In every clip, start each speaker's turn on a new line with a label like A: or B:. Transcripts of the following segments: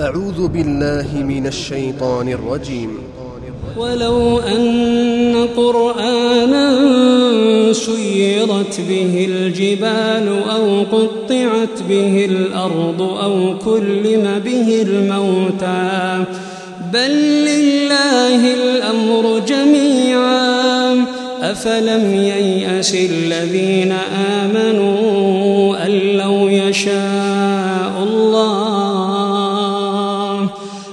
A: أعوذ بالله من الشيطان الرجيم.
B: ولو أن قرآنا سيرت به الجبال أو قطعت به الأرض أو كلم به الموتى بل لله الأمر جميعا أفلم ييأس الذين آمنوا أن لو يشاء.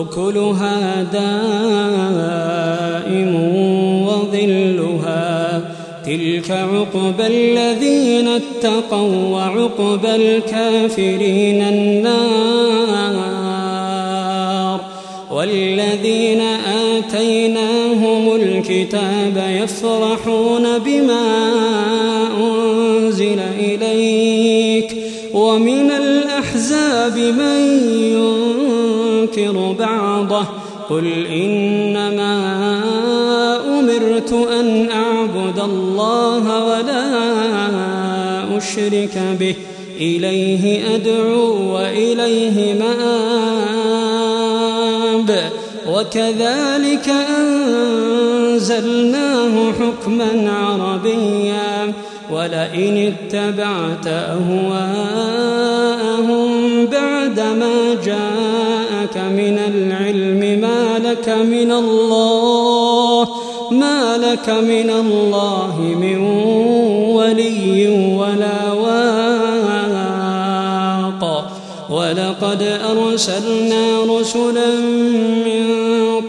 B: أكلها دائم وظلها تلك عقبى الذين اتقوا وعقبى الكافرين النار والذين آتيناهم الكتاب يفرحون بما أنزل إليك ومن الأحزاب من ينكر بعضه. قل إنما أمرت أن أعبد الله ولا أشرك به. إليه أدعو وإليه مآب. وكذلك أنزلناه حكما عربيا. ولئن اتبعت أهواءهم بعدما جاءك من العلم ما لك من الله ما لك من الله من ولي ولا واق. ولقد أرسلنا رسلا من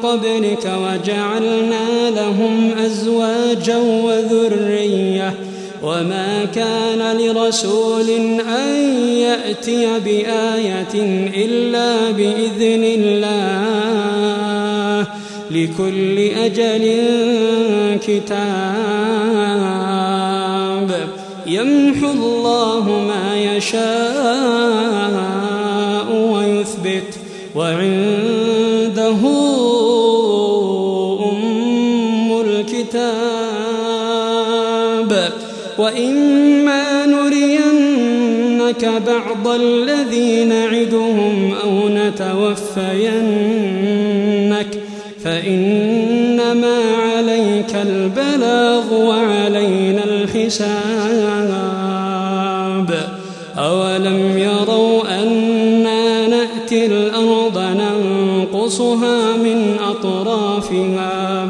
B: قبلك وجعلنا لهم أزواجا وذرية وما كان لرسول أن يأتي بآية إلا بإذن الله لكل أجل كتاب يمحو الله ما يشاء ويثبت وعنده وإما نرينك بعض الذي نعدهم أو نتوفينك فإنما عليك البلاغ وعلينا الحساب أولم يروا أنا نأتي الأرض ننقصها من أطرافها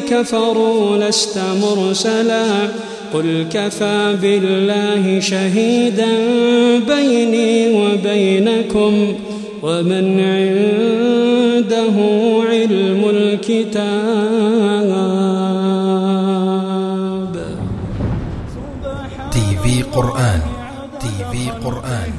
B: كفروا لست مرسلا. قل كفى بالله شهيدا بيني وبينكم ومن عنده علم الكتاب.
C: تي في قرآن تي في قرآن.